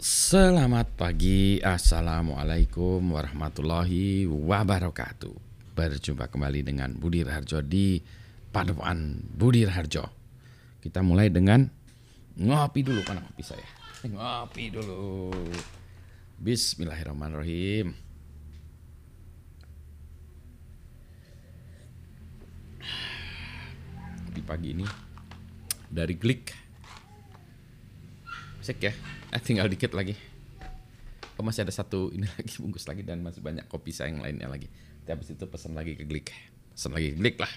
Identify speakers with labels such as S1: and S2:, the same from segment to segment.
S1: Selamat pagi, Assalamualaikum warahmatullahi wabarakatuh. Berjumpa kembali dengan Budi Harjo di Padepokan Budi Harjo Kita mulai dengan ngopi dulu, mana kopi saya? Ngopi dulu. Bismillahirrahmanirrahim. Di pagi ini dari Glik Sek ya Eh, tinggal dikit lagi. Oh, masih ada satu ini lagi bungkus lagi dan masih banyak kopi saya yang lainnya lagi. Tapi habis itu pesan lagi ke Glik. Pesan lagi ke Glik lah.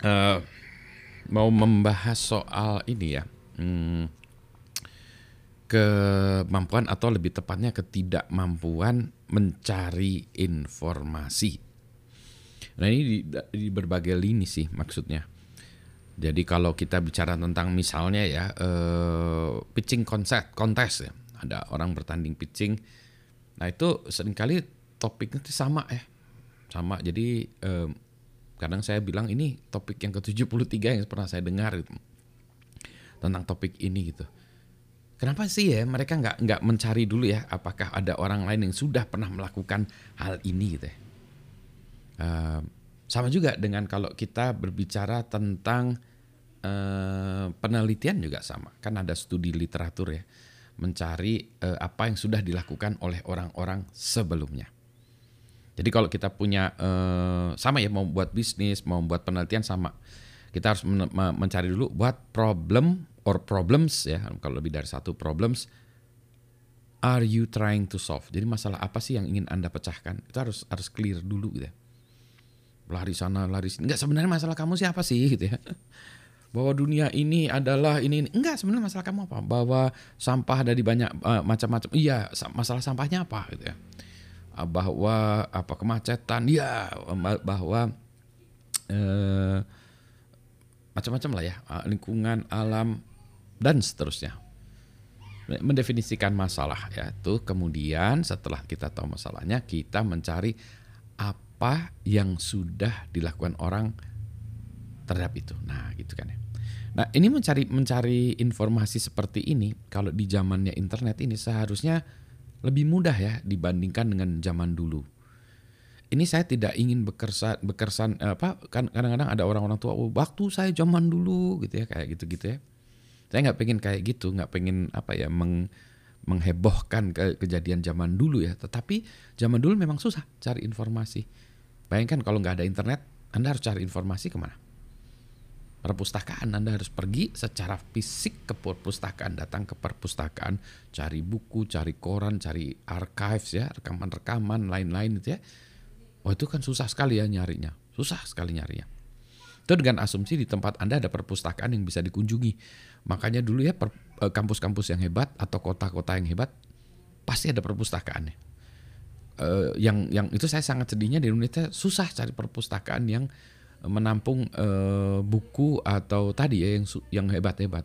S1: Uh, mau membahas soal ini ya. Hmm, kemampuan atau lebih tepatnya ketidakmampuan mencari informasi. Nah ini di, di berbagai lini sih maksudnya jadi kalau kita bicara tentang misalnya ya uh, pitching kontes, kontes ya, ada orang bertanding pitching. Nah itu sering kali topiknya itu sama ya, sama. Jadi uh, kadang saya bilang ini topik yang ke-73 yang pernah saya dengar gitu, tentang topik ini gitu. Kenapa sih ya mereka nggak nggak mencari dulu ya apakah ada orang lain yang sudah pernah melakukan hal ini gitu ya. Uh, sama juga dengan kalau kita berbicara tentang Eh, penelitian juga sama, kan ada studi literatur ya, mencari uh, apa yang sudah dilakukan oleh orang-orang sebelumnya. Jadi kalau kita punya uh, sama ya mau buat bisnis, mau buat penelitian sama, kita harus men mencari dulu buat problem or problems ya, kalau lebih dari satu problems are you trying to solve? Jadi masalah apa sih yang ingin Anda pecahkan? Itu harus harus clear dulu gitu ya. Lari sana, lari sini. Enggak sebenarnya masalah kamu siapa sih gitu ya bahwa dunia ini adalah ini, ini. enggak sebenarnya masalah kamu apa? Bahwa sampah ada di banyak uh, macam-macam. Iya masalah sampahnya apa? Gitu ya. Uh, bahwa apa kemacetan. Ya bahwa uh, macam-macam lah ya uh, lingkungan alam dan seterusnya. Mendefinisikan masalah ya. Itu kemudian setelah kita tahu masalahnya kita mencari apa yang sudah dilakukan orang terhadap itu. Nah, gitu kan ya. Nah, ini mencari mencari informasi seperti ini kalau di zamannya internet ini seharusnya lebih mudah ya dibandingkan dengan zaman dulu. Ini saya tidak ingin bekersan bekersan apa kan kadang-kadang ada orang-orang tua oh, waktu saya zaman dulu gitu ya kayak gitu-gitu ya. Saya nggak pengen kayak gitu, nggak pengen apa ya meng, menghebohkan ke kejadian zaman dulu ya. Tetapi zaman dulu memang susah cari informasi. Bayangkan kalau nggak ada internet, Anda harus cari informasi ke mana? Perpustakaan Anda harus pergi secara fisik ke perpustakaan, datang ke perpustakaan, cari buku, cari koran, cari archives ya, rekaman-rekaman lain-lain itu ya. Oh itu kan susah sekali ya nyarinya, susah sekali nyarinya. Itu dengan asumsi di tempat Anda ada perpustakaan yang bisa dikunjungi. Makanya dulu ya eh, kampus-kampus yang hebat atau kota-kota yang hebat pasti ada perpustakaannya. Uh, yang yang itu saya sangat sedihnya di Indonesia susah cari perpustakaan yang menampung uh, buku atau tadi ya yang yang hebat-hebat.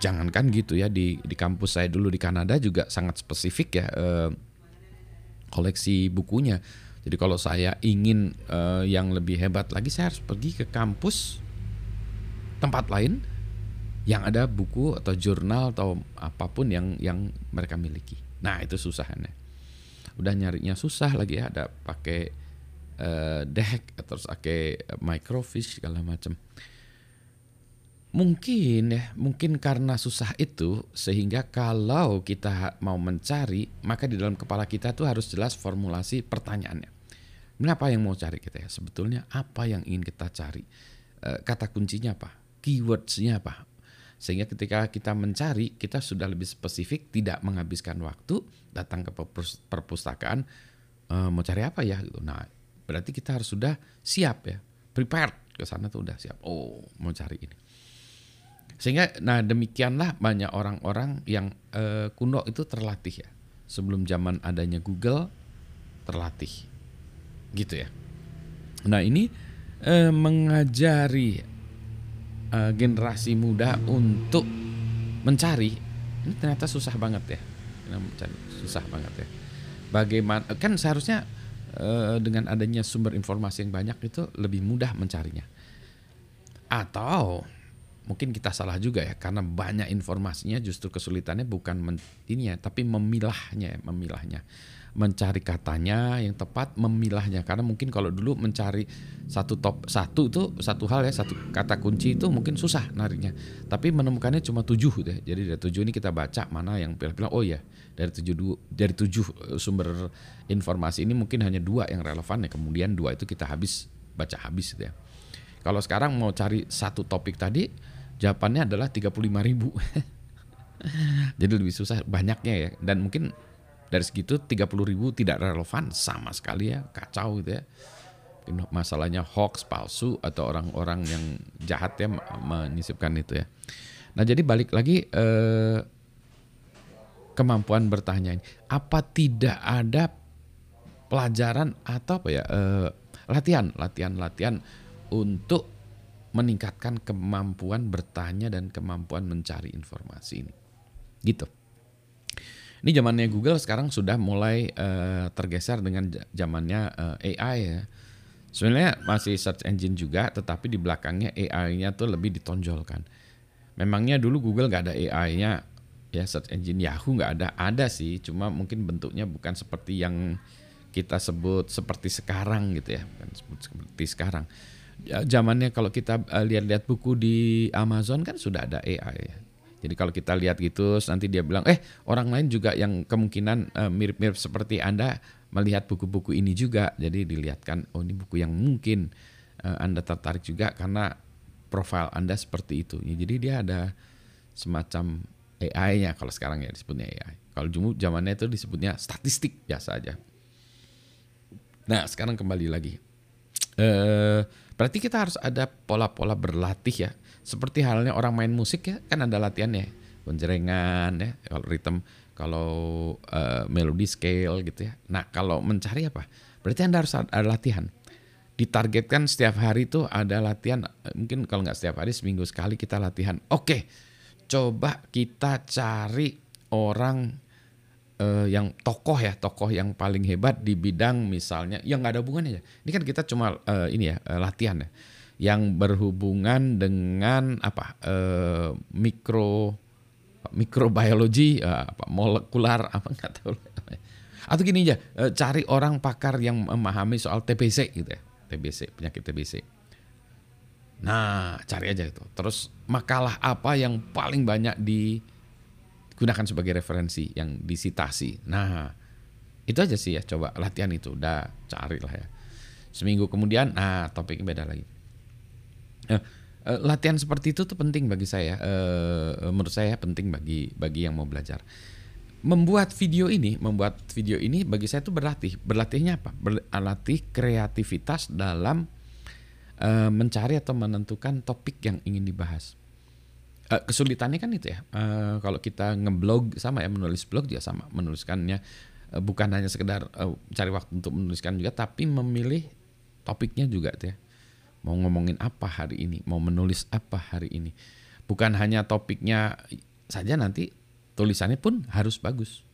S1: Jangankan gitu ya di di kampus saya dulu di Kanada juga sangat spesifik ya uh, koleksi bukunya. Jadi kalau saya ingin uh, yang lebih hebat lagi saya harus pergi ke kampus tempat lain yang ada buku atau jurnal atau apa pun yang yang mereka miliki. Nah, itu susahnya. Udah nyarinya susah lagi ya ada pakai uh, deck terus pakai microfiche segala macam. Mungkin ya mungkin karena susah itu sehingga kalau kita mau mencari maka di dalam kepala kita tuh harus jelas formulasi pertanyaannya. Kenapa yang mau cari kita ya? Sebetulnya apa yang ingin kita cari? E, kata kuncinya apa? Keywordsnya apa? Sehingga ketika kita mencari kita sudah lebih spesifik tidak menghabiskan waktu datang ke perpustakaan e, mau cari apa ya? Gitu. Nah Berarti kita harus sudah siap ya, prepared ke sana tuh udah siap. Oh, mau cari ini. Sehingga nah demikianlah banyak orang-orang yang eh, kuno itu terlatih ya. Sebelum zaman adanya Google terlatih. Gitu ya. Nah, ini eh, mengajari eh, generasi muda untuk mencari ini ternyata susah banget ya. Susah banget ya. Bagaimana kan seharusnya Eh, dengan adanya sumber informasi yang banyak itu lebih mudah mencarinya. Atau mungkin kita salah juga ya karena banyak informasinya justru kesulitannya bukan ini ya tapi memilahnya memilahnya mencari katanya yang tepat memilahnya. Karena mungkin kalau dulu mencari satu top satu itu satu hal ya satu kata kunci itu mungkin susah nariknya. Tapi menemukannya cuma tujuh gitu ya. Jadi dari tujuh ini kita baca mana yang pilih-pilih oh ya dari tujuh dari tujuh eh, sumber informasi ini mungkin hanya dua yang relevan ya. Kemudian dua itu kita habis baca habis gitu ya. Kalau sekarang mau cari satu topik tadi jawabannya adalah 35 ribu. Jadi lebih susah banyaknya ya. Dan mungkin dari segitu 30 ribu tidak relevan sama sekali ya kacau gitu ya masalahnya hoax palsu atau orang-orang yang jahat ya menyisipkan itu ya nah jadi balik lagi eh, kemampuan bertanya ini apa tidak ada pelajaran atau apa ya eh, latihan latihan latihan untuk meningkatkan kemampuan bertanya dan kemampuan mencari informasi ini. Gitu. Ini zamannya Google sekarang sudah mulai uh, tergeser dengan zamannya uh, eh, AI ya. Sebenarnya masih search engine juga, tetapi di belakangnya AI-nya tuh lebih ditonjolkan. Memangnya dulu Google nggak ada AI-nya, ya search engine Yahoo nggak ada, ada sih, cuma mungkin bentuknya bukan seperti yang kita sebut seperti sekarang gitu ya, bukan seperti sekarang zamannya kalau kita uh, lihat-lihat buku di Amazon kan sudah ada AI ya. Jadi kalau kita lihat gitu nanti dia bilang eh orang lain juga yang kemungkinan mirip mirip-mirip seperti Anda melihat buku-buku ini juga. Jadi dilihatkan oh ini buku yang mungkin uh, Anda tertarik juga karena profil Anda seperti itu. Ya, jadi dia ada semacam AI-nya kalau sekarang ya disebutnya AI. Kalau dulu zamannya itu disebutnya statistik biasa aja. Nah, sekarang kembali lagi. Eh Berarti kita harus ada pola-pola berlatih ya. Seperti halnya orang main musik ya, kan ada latihannya. Penjerengan ya, kalau ritme, kalau uh, melodi scale gitu ya. Nah, kalau mencari apa? Berarti Anda harus ada latihan. Ditargetkan setiap hari itu ada latihan, mungkin kalau nggak setiap hari, seminggu sekali kita latihan. Oke, coba kita cari orang uh, yang tokoh ya tokoh yang paling hebat di bidang misalnya yang nggak ada hubungannya ya ini kan kita cuma uh, ini ya uh, latihan ya yang berhubungan dengan apa uh, mikro mikrobiologi uh, apa molekular apa nggak tahu atau gini aja uh, cari orang pakar yang memahami soal TBC gitu ya TBC penyakit TBC nah cari aja itu terus makalah apa yang paling banyak di gunakan sebagai referensi yang disitasi. Nah, itu aja sih ya coba latihan itu udah cari lah ya. Seminggu kemudian, nah topiknya beda lagi. Eh, latihan seperti itu tuh penting bagi saya. Eh, menurut saya penting bagi bagi yang mau belajar. Membuat video ini, membuat video ini bagi saya itu berlatih. Berlatihnya apa? Berlatih kreativitas dalam eh, mencari atau menentukan topik yang ingin dibahas uh, kesulitannya kan itu ya. Uh, kalau kita ngeblog sama ya menulis blog juga sama menuliskannya uh, bukan hanya sekedar uh, cari waktu untuk menuliskan juga tapi memilih topiknya juga tuh ya. Mau ngomongin apa hari ini, mau menulis apa hari ini. Bukan hanya topiknya saja nanti tulisannya pun harus bagus.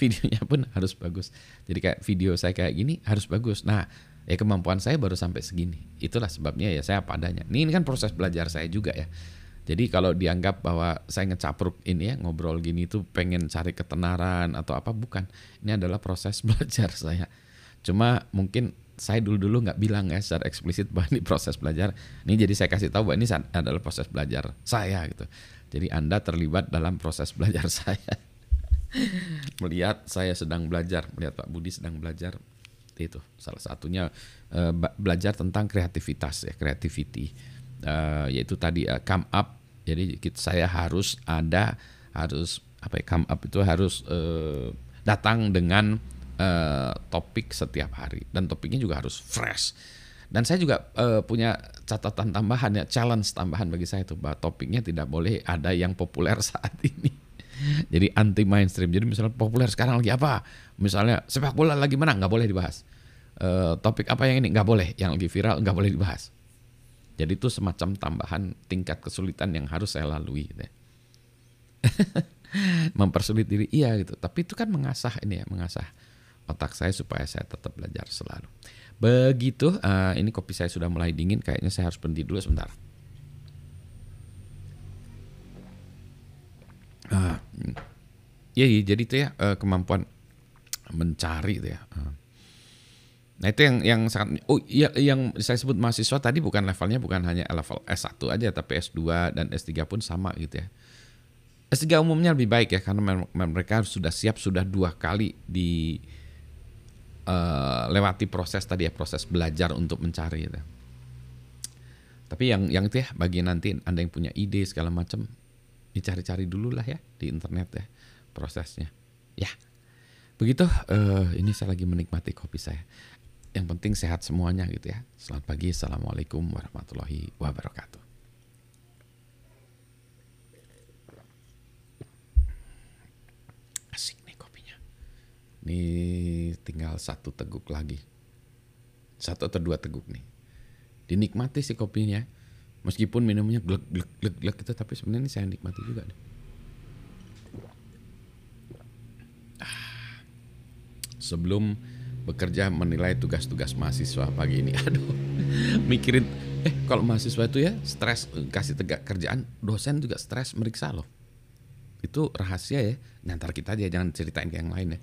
S1: Videonya pun harus bagus. Jadi kayak video saya kayak gini harus bagus. Nah, ya kemampuan saya baru sampai segini. Itulah sebabnya ya saya padanya. Ini, ini kan proses belajar saya juga ya jadi kalau dianggap bahwa saya ngecapruk ini ya ngobrol gini itu pengen cari ketenaran atau apa bukan. Ini adalah proses belajar saya. Cuma mungkin saya dulu-dulu nggak bilang ya secara eksplisit bahwa ini proses belajar. Ini jadi saya kasih tahu bahwa ini adalah proses belajar saya gitu. Jadi Anda terlibat dalam proses belajar saya. melihat saya sedang belajar, melihat Pak Budi sedang belajar itu salah satunya uh, belajar tentang kreativitas ya, creativity. Uh, yaitu tadi uh, come up jadi saya harus ada harus apa ya come up itu harus datang dengan uh, topik setiap hari dan topiknya juga harus fresh. Dan saya juga uh, punya catatan tambahan ya challenge tambahan bagi saya itu bahwa topiknya tidak boleh ada yang populer saat ini. Jadi anti mainstream. Jadi misalnya populer sekarang lagi apa? Misalnya sepak bola lagi mana nggak boleh dibahas. Uh, topik apa yang ini nggak boleh, yang lagi viral nggak boleh dibahas. Jadi itu semacam tambahan tingkat kesulitan yang harus saya lalui. Gitu ya. Mempersulit diri, iya gitu. Tapi itu kan mengasah ini ya, mengasah otak saya supaya saya tetap belajar selalu. Begitu, uh, ini kopi saya sudah mulai dingin, kayaknya saya harus berhenti dulu sebentar. Uh, ya, jadi itu ya uh, kemampuan mencari itu ya. Uh. Nah itu yang yang sangat oh ya, yang saya sebut mahasiswa tadi bukan levelnya bukan hanya level S1 aja tapi S2 dan S3 pun sama gitu ya. S3 umumnya lebih baik ya karena mereka sudah siap sudah dua kali di uh, lewati proses tadi ya proses belajar untuk mencari gitu. Tapi yang yang itu ya bagi nanti Anda yang punya ide segala macam dicari-cari dulu lah ya di internet ya prosesnya. Ya. Begitu uh, ini saya lagi menikmati kopi saya yang penting sehat semuanya gitu ya. Selamat pagi, assalamualaikum warahmatullahi wabarakatuh. Asik nih kopinya. Tinggal satu teguk lagi. Satu atau dua teguk nih. Dinikmati sih kopinya. Meskipun minumnya glek glek glek glek gitu, tapi sebenarnya saya nikmati juga nih. Ah. Sebelum bekerja menilai tugas-tugas mahasiswa pagi ini. Aduh, mikirin eh kalau mahasiswa itu ya stres kasih tegak kerjaan, dosen juga stres meriksa loh. Itu rahasia ya, nyantar kita aja jangan ceritain ke yang lain ya.